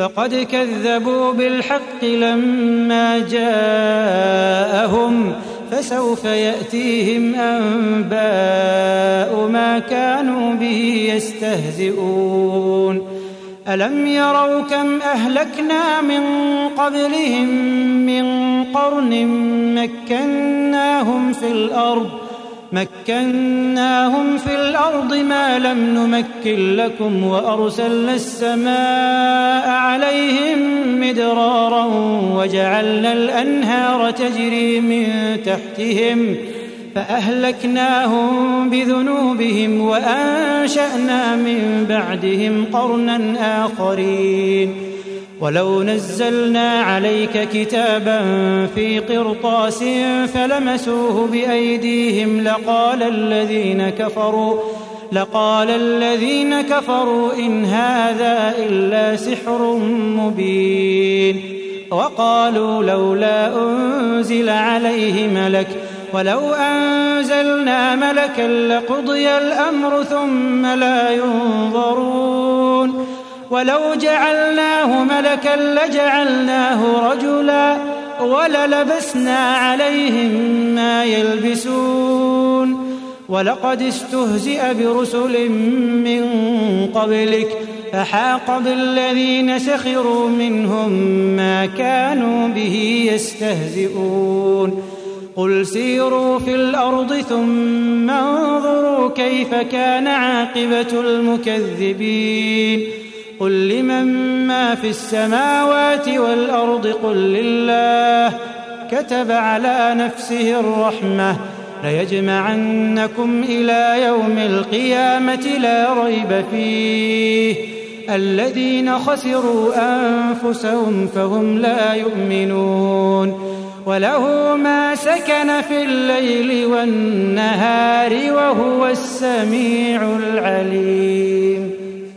فقد كذبوا بالحق لما جاءهم فسوف يأتيهم أنباء ما كانوا به يستهزئون. ألم يروا كم أهلكنا من قبلهم من قرن مكناهم في الأرض مكناهم في الأرض ما لم نمكن لكم وأرسلنا السماء عليهم مدرارا وجعلنا الأنهار تجري من تحتهم فأهلكناهم بذنوبهم وأنشأنا من بعدهم قرنا آخرين ولو نزلنا عليك كتابا في قرطاس فلمسوه بأيديهم لقال الذين كفروا لقال الذين كفروا إن هذا إلا سحر مبين وقالوا لولا أنزل عليه ملك ولو أنزلنا ملكا لقضي الأمر ثم لا ينظرون ولو جعلناه ملكا لجعلناه رجلا وللبسنا عليهم ما يلبسون. ولقد استهزئ برسل من قبلك فحاق بالذين سخروا منهم ما كانوا به يستهزئون. قل سيروا في الأرض ثم انظروا كيف كان عاقبة المكذبين. قل لمن ما في السماوات والارض قل لله كتب على نفسه الرحمه ليجمعنكم إلى يوم القيامه لا ريب فيه الذين خسروا انفسهم فهم لا يؤمنون وله ما سكن في الليل والنهار وهو السميع العليم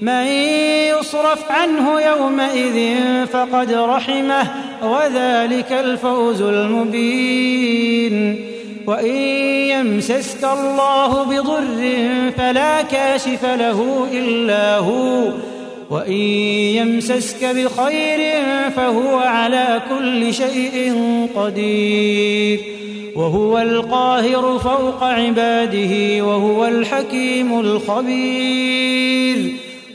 من يصرف عنه يومئذ فقد رحمه وذلك الفوز المبين. وإن يمسسك الله بضر فلا كاشف له إلا هو وإن يمسسك بخير فهو على كل شيء قدير. وهو القاهر فوق عباده وهو الحكيم الخبير.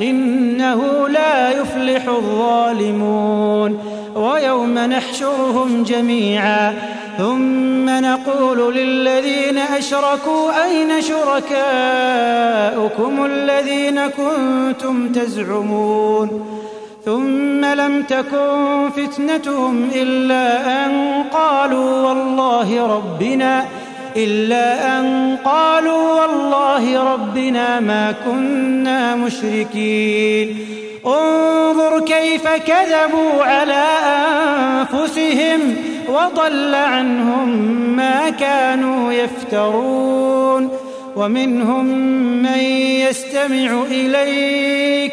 إنه لا يفلح الظالمون ويوم نحشرهم جميعا ثم نقول للذين أشركوا أين شركاؤكم الذين كنتم تزعمون ثم لم تكن فتنتهم إلا أن قالوا والله ربنا إلا أن قالوا والله ربنا ما كنا مشركين. انظر كيف كذبوا على أنفسهم وضل عنهم ما كانوا يفترون. ومنهم من يستمع إليك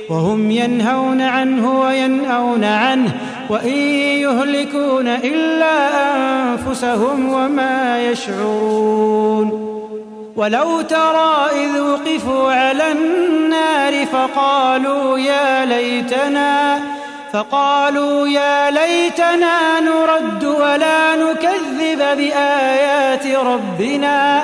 وهم ينهون عنه وينأون عنه وإن يهلكون إلا أنفسهم وما يشعرون ولو ترى إذ وقفوا على النار فقالوا يا ليتنا فقالوا يا ليتنا نرد ولا نكذب بآيات ربنا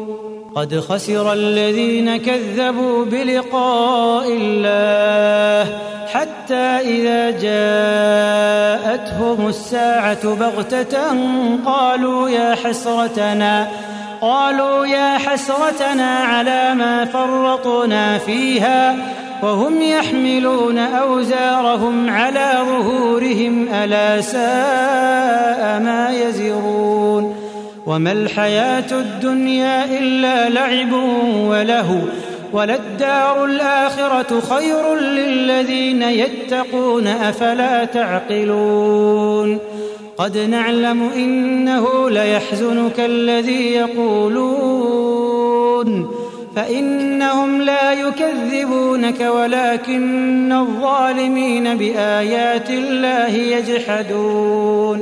قد خسر الذين كذبوا بلقاء الله حتى إذا جاءتهم الساعة بغتة قالوا يا حسرتنا قالوا يا حسرتنا على ما فرطنا فيها وهم يحملون أوزارهم على ظهورهم ألا ساء ما يزرون. وما الحياة الدنيا إلا لعب وله وللدار الآخرة خير للذين يتقون أفلا تعقلون قد نعلم إنه ليحزنك الذي يقولون فإنهم لا يكذبونك ولكن الظالمين بآيات الله يجحدون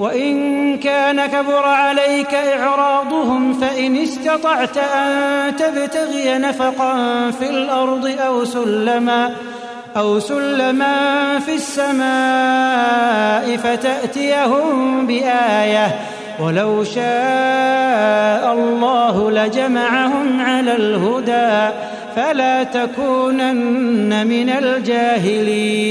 وإن كان كبر عليك إعراضهم فإن استطعت أن تبتغي نفقا في الأرض أو سلما أو سلما في السماء فتأتيهم بآية ولو شاء الله لجمعهم على الهدى فلا تكونن من الجاهلين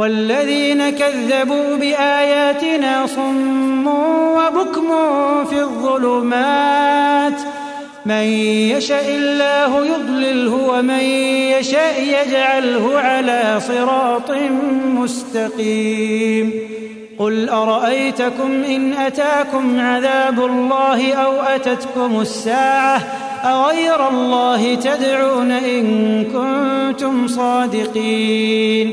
والذين كذبوا بآياتنا صم وبكم في الظلمات من يشاء الله يضلله ومن يشاء يجعله على صراط مستقيم قل أرأيتكم إن أتاكم عذاب الله أو أتتكم الساعة أغير الله تدعون إن كنتم صادقين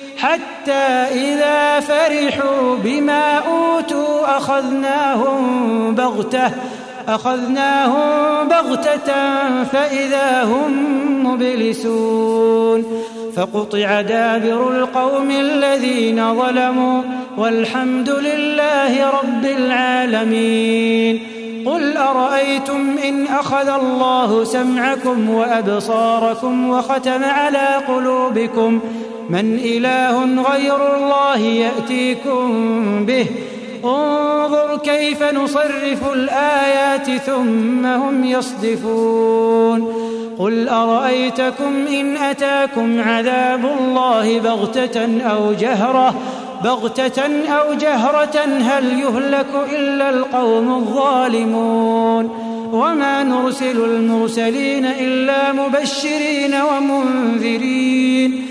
حتى إذا فرحوا بما أوتوا أخذناهم بغتة أخذناهم بغتة فإذا هم مبلسون. فقطع دابر القوم الذين ظلموا والحمد لله رب العالمين. قل أرأيتم إن أخذ الله سمعكم وأبصاركم وختم على قلوبكم؟ من إله غير الله يأتيكم به؟ انظر كيف نصرف الآيات ثم هم يصدفون. قل أرأيتكم إن أتاكم عذاب الله بغتة أو جهرة؟ بغتة أو جهرة هل يهلك إلا القوم الظالمون؟ وما نرسل المرسلين إلا مبشرين ومنذرين.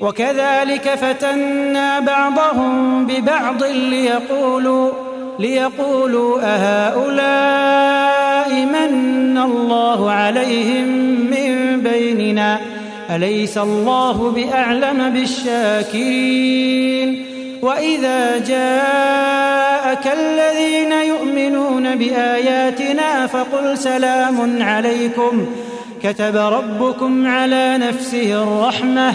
وكذلك فتنا بعضهم ببعض ليقولوا ليقولوا أهؤلاء من الله عليهم من بيننا؟ أليس الله بأعلم بالشاكرين؟ وإذا جاءك الذين يؤمنون بآياتنا فقل سلام عليكم. كتب ربكم على نفسه الرحمة.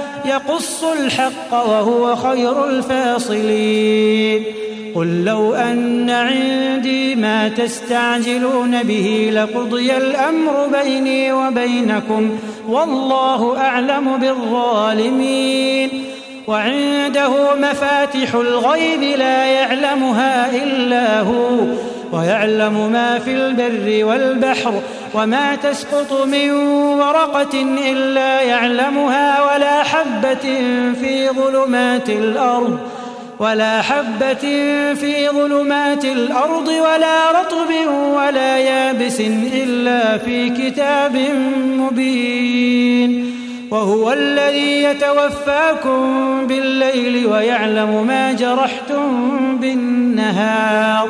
يقص الحق وهو خير الفاصلين. قل لو أن عندي ما تستعجلون به لقضي الأمر بيني وبينكم والله أعلم بالظالمين. وعنده مفاتح الغيب لا يعلمها إلا هو. ويعلم ما في البر والبحر وما تسقط من ورقة إلا يعلمها ولا حبة في ظلمات الأرض ولا حبة في ظلمات الأرض ولا رطب ولا يابس إلا في كتاب مبين وهو الذي يتوفاكم بالليل ويعلم ما جرحتم بالنهار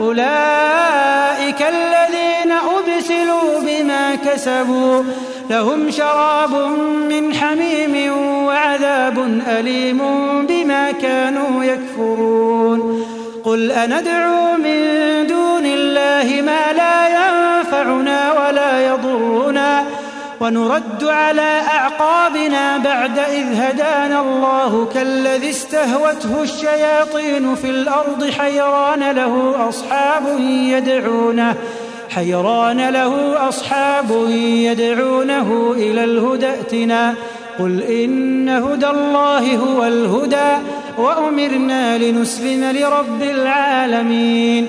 أولئك الذين أبسلوا بما كسبوا لهم شراب من حميم وعذاب أليم بما كانوا يكفرون. قل أندعو من دون الله ما لا ينفعنا ولا يضرنا. ونرد على أعقابنا بعد إذ هدانا الله كالذي استهوته الشياطين في الأرض حيران له أصحاب يدعونه حيران له أصحاب يدعونه إلى الهدى ائتنا قل إن هدى الله هو الهدى وأمرنا لنسلم لرب العالمين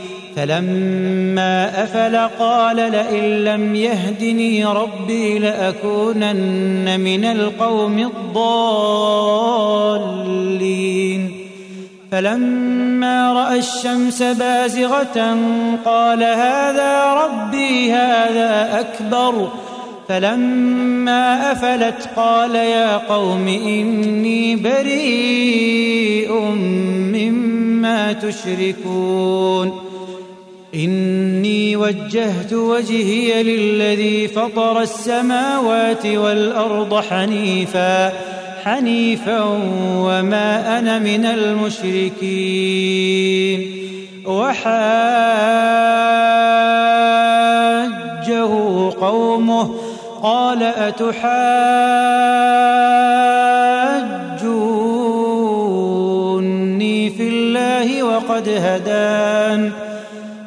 فلما أفل قال لئن لم يهدني ربي لأكونن من القوم الضالين. فلما رأى الشمس بازغة قال هذا ربي هذا أكبر. فلما أفلت قال يا قوم إني بريء مما تشركون. إني وجهت وجهي للذي فطر السماوات والأرض حنيفا حنيفا وما أنا من المشركين. وحاجه قومه قال أتحاجوني في الله وقد هدان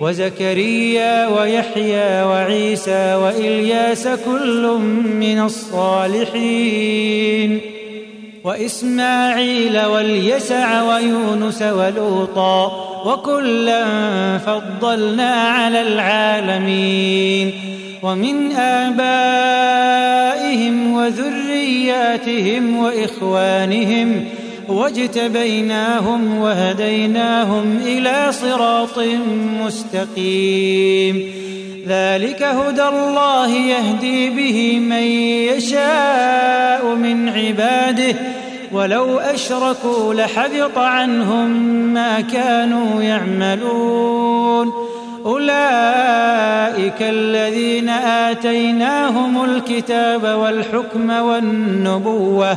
وزكريا ويحيى وعيسى وإلياس كل من الصالحين وإسماعيل واليسع ويونس ولوطا وكلا فضلنا على العالمين ومن آبائهم وذرياتهم وإخوانهم واجتبيناهم وهديناهم إلى صراط مستقيم. ذلك هدى الله يهدي به من يشاء من عباده. ولو أشركوا لحبط عنهم ما كانوا يعملون. أولئك الذين آتيناهم الكتاب والحكم والنبوة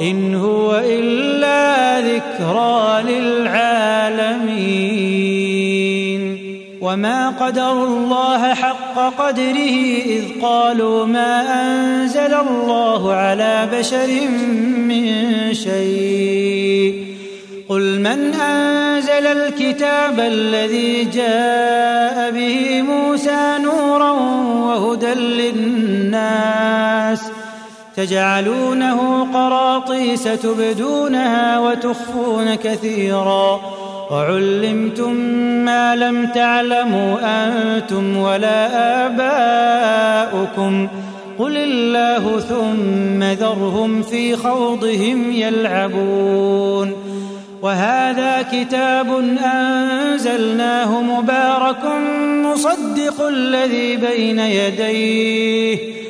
إن هو إلا وذكرى للعالمين. وما قدروا الله حق قدره إذ قالوا ما أنزل الله على بشر من شيء. قل من أنزل الكتاب الذي جاء به موسى نورا وهدى للناس تجعلونه قراطيس تبدونها وتخفون كثيرا. وعلمتم ما لم تعلموا أنتم ولا آباؤكم. قل الله ثم ذرهم في خوضهم يلعبون. وهذا كتاب أنزلناه مبارك مصدق الذي بين يديه.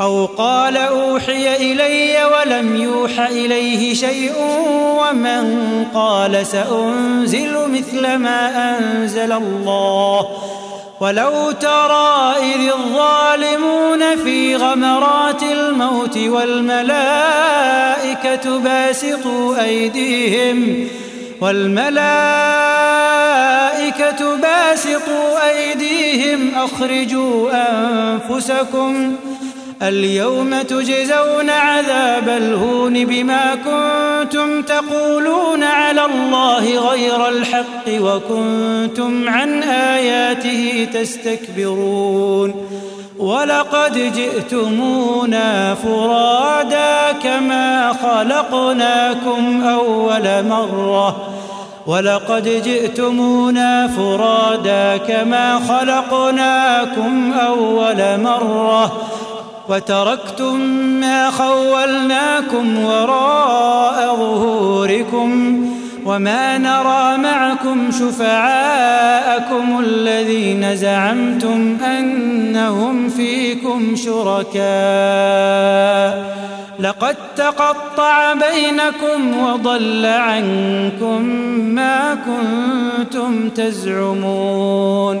أو قال أوحي إلي ولم يوح إليه شيء ومن قال سأنزل مثل ما أنزل الله. ولو ترى إذ الظالمون في غمرات الموت والملائكة باسطوا أيديهم والملائكة باسطوا أيديهم أخرجوا أنفسكم اليوم تجزون عذاب الهون بما كنتم تقولون على الله غير الحق وكنتم عن آياته تستكبرون ولقد جئتمونا فرادا كما خلقناكم أول مرة. ولقد جئتمونا فرادا كما خلقناكم أول مرة. وتركتم ما خولناكم وراء ظهوركم وما نرى معكم شفعاءكم الذين زعمتم أنهم فيكم شركاء. لقد تقطع بينكم وضل عنكم ما كنتم تزعمون.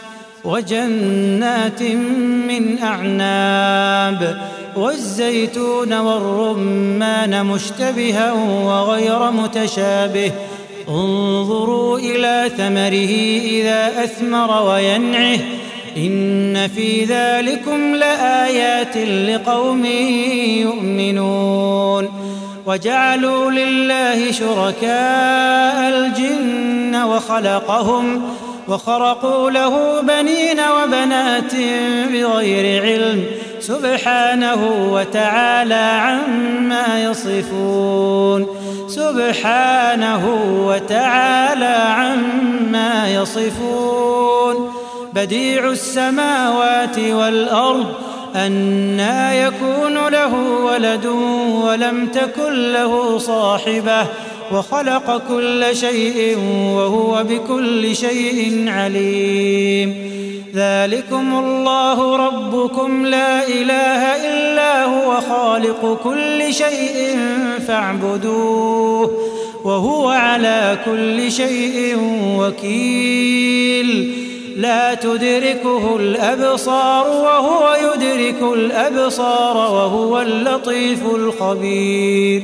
وجنات من أعناب والزيتون والرمان مشتبها وغير متشابه انظروا إلى ثمره إذا أثمر وينعه إن في ذلكم لآيات لقوم يؤمنون وجعلوا لله شركاء الجن وخلقهم وخرقوا له بنين وبنات بغير علم سبحانه وتعالى عما يصفون. سبحانه وتعالى عما يصفون. بديع السماوات والأرض أنا يكون له ولد ولم تكن له صاحبة وخلق كل شيء وهو بكل شيء عليم. ذلكم الله ربكم لا إله إلا هو خالق كل شيء فاعبدوه وهو على كل شيء وكيل. لا تدركه الأبصار وهو يدرك الأبصار وهو اللطيف الخبير.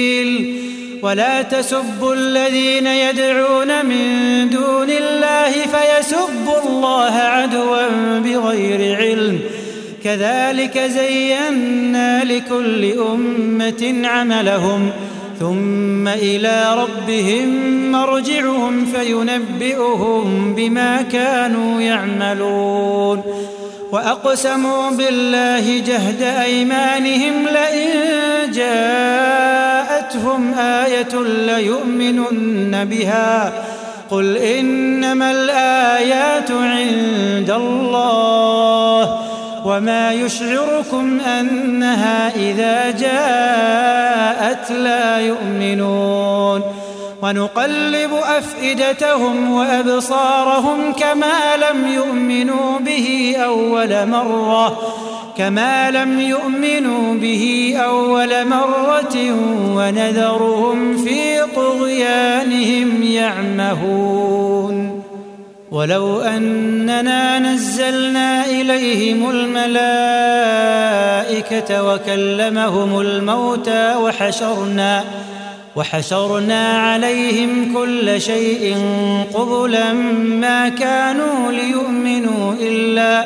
ولا تسبوا الذين يدعون من دون الله فيسبوا الله عدوا بغير علم. كذلك زينا لكل أمة عملهم ثم إلى ربهم مرجعهم فينبئهم بما كانوا يعملون. وأقسموا بالله جهد أيمانهم لئن جاءتهم آية ليؤمنن بها قل إنما الآيات عند الله وما يشعركم أنها إذا جاءت لا يؤمنون ونقلب أفئدتهم وأبصارهم كما لم يؤمنوا به أول مرة كما لم يؤمنوا به أول مرة ونذرهم في طغيانهم يعمهون. ولو أننا نزلنا إليهم الملائكة وكلمهم الموتى وحشرنا وحشرنا عليهم كل شيء قبلا ما كانوا ليؤمنوا إلا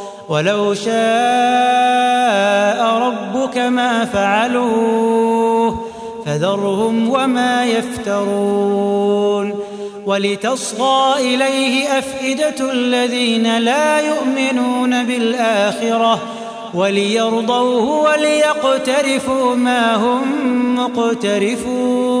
ولو شاء ربك ما فعلوه فذرهم وما يفترون ولتصغى إليه أفئدة الذين لا يؤمنون بالآخرة وليرضوه وليقترفوا ما هم مقترفون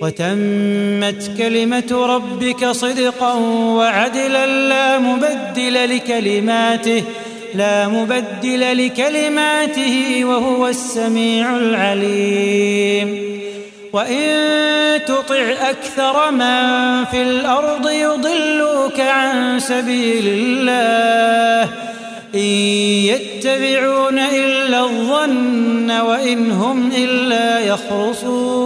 وتمت كلمة ربك صدقا وعدلا لا مبدل لكلماته لا مبدل لكلماته وهو السميع العليم. وإن تطع أكثر من في الأرض يضلوك عن سبيل الله إن يتبعون إلا الظن وإن هم إلا يخرصون.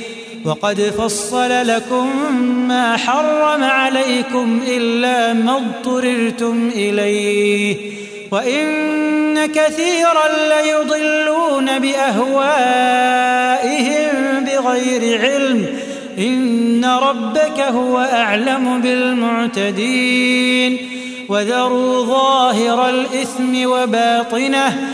وقد فصل لكم ما حرم عليكم إلا ما اضطررتم إليه. وإن كثيرا ليضلون بأهوائهم بغير علم. إن ربك هو أعلم بالمعتدين. وذروا ظاهر الإثم وباطنه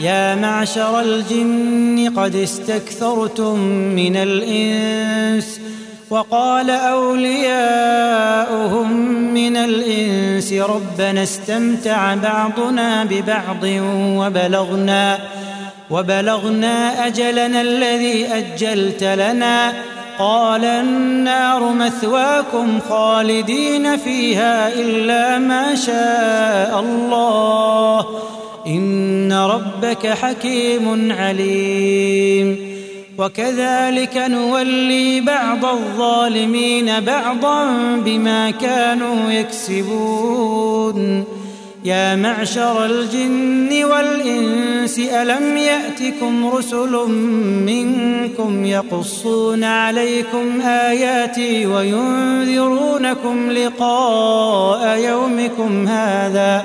يا معشر الجن قد استكثرتم من الإنس وقال أولياؤهم من الإنس ربنا استمتع بعضنا ببعض وبلغنا وبلغنا أجلنا الذي أجلت لنا قال النار مثواكم خالدين فيها إلا ما شاء الله إن ربك حكيم عليم. وكذلك نولي بعض الظالمين بعضا بما كانوا يكسبون. يا معشر الجن والإنس ألم يأتكم رسل منكم يقصون عليكم آياتي وينذرونكم لقاء يومكم هذا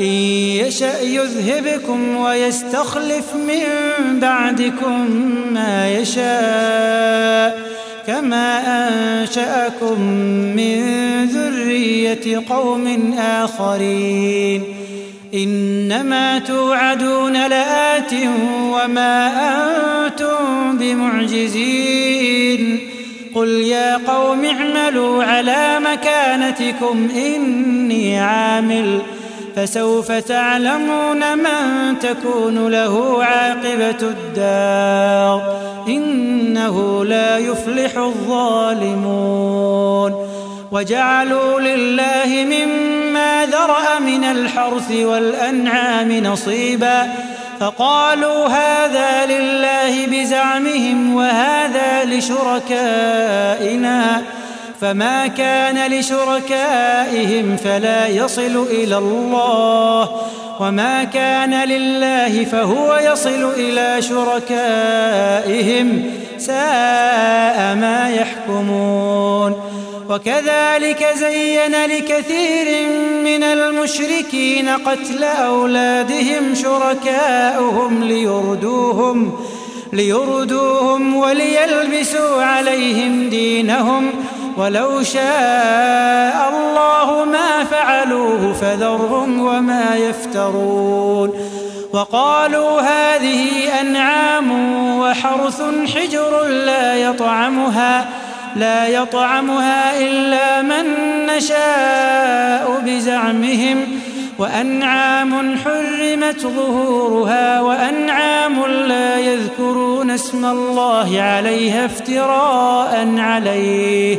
إن يشأ يذهبكم ويستخلف من بعدكم ما يشاء كما أنشأكم من ذرية قوم آخرين. إنما توعدون لآت وما أنتم بمعجزين. قل يا قوم اعملوا على مكانتكم إني عامل. فسوف تعلمون من تكون له عاقبة الدار. إنه لا يفلح الظالمون. وجعلوا لله مما ذرأ من الحرث والأنعام نصيبا. فقالوا هذا لله بزعمهم وهذا لشركائنا. فما كان لشركائهم فلا يصل إلى الله وما كان لله فهو يصل إلى شركائهم ساء ما يحكمون. وكذلك زين لكثير من المشركين قتل أولادهم شركاؤهم ليردوهم ليردوهم وليلبسوا عليهم دينهم ولو شاء الله ما فعلوه فذرهم وما يفترون وقالوا هذه أنعام وحرث حجر لا يطعمها لا يطعمها إلا من نشاء بزعمهم وأنعام حرمت ظهورها وأنعام لا يذكرون اسم الله عليها افتراء عليه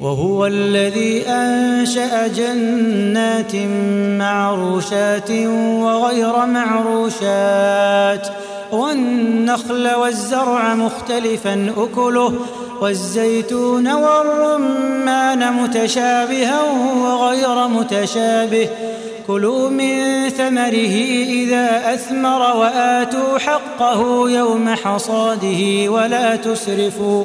وهو الذي أنشأ جنات معروشات وغير معروشات والنخل والزرع مختلفا أكله والزيتون والرمان متشابها وغير متشابه. كلوا من ثمره إذا أثمر وآتوا حقه يوم حصاده ولا تسرفوا.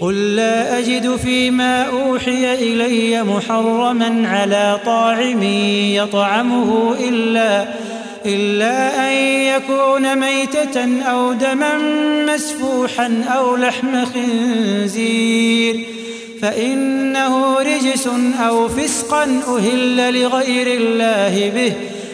قل لا أجد فيما أوحي إلي محرما على طاعم يطعمه إلا إلا أن يكون ميتة أو دما مسفوحا أو لحم خنزير. فإنه رجس أو فسقا أهل لغير الله به.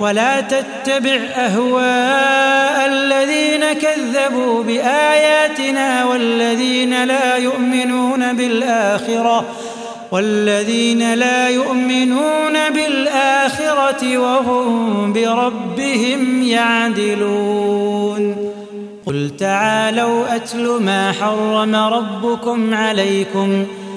ولا تتبع أهواء الذين كذبوا بآياتنا والذين لا يؤمنون بالآخرة والذين لا يؤمنون بالآخرة وهم بربهم يعدلون. قل تعالوا أتل ما حرم ربكم عليكم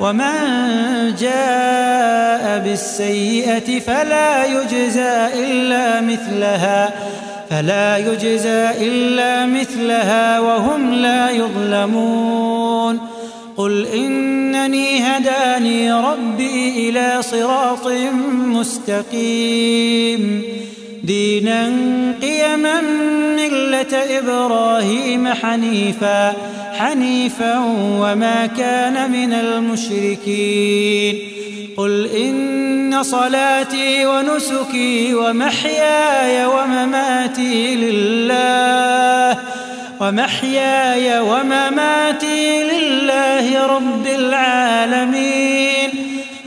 ومن جاء بالسيئة فلا يجزى إلا مثلها فلا يجزى إلا مثلها وهم لا يظلمون قل إنني هداني ربي إلى صراط مستقيم دينا قيما ملة إبراهيم حنيفا حنيفا وما كان من المشركين. قل إن صلاتي ونسكي ومحياي ومماتي لله ومحياي ومماتي لله رب العالمين.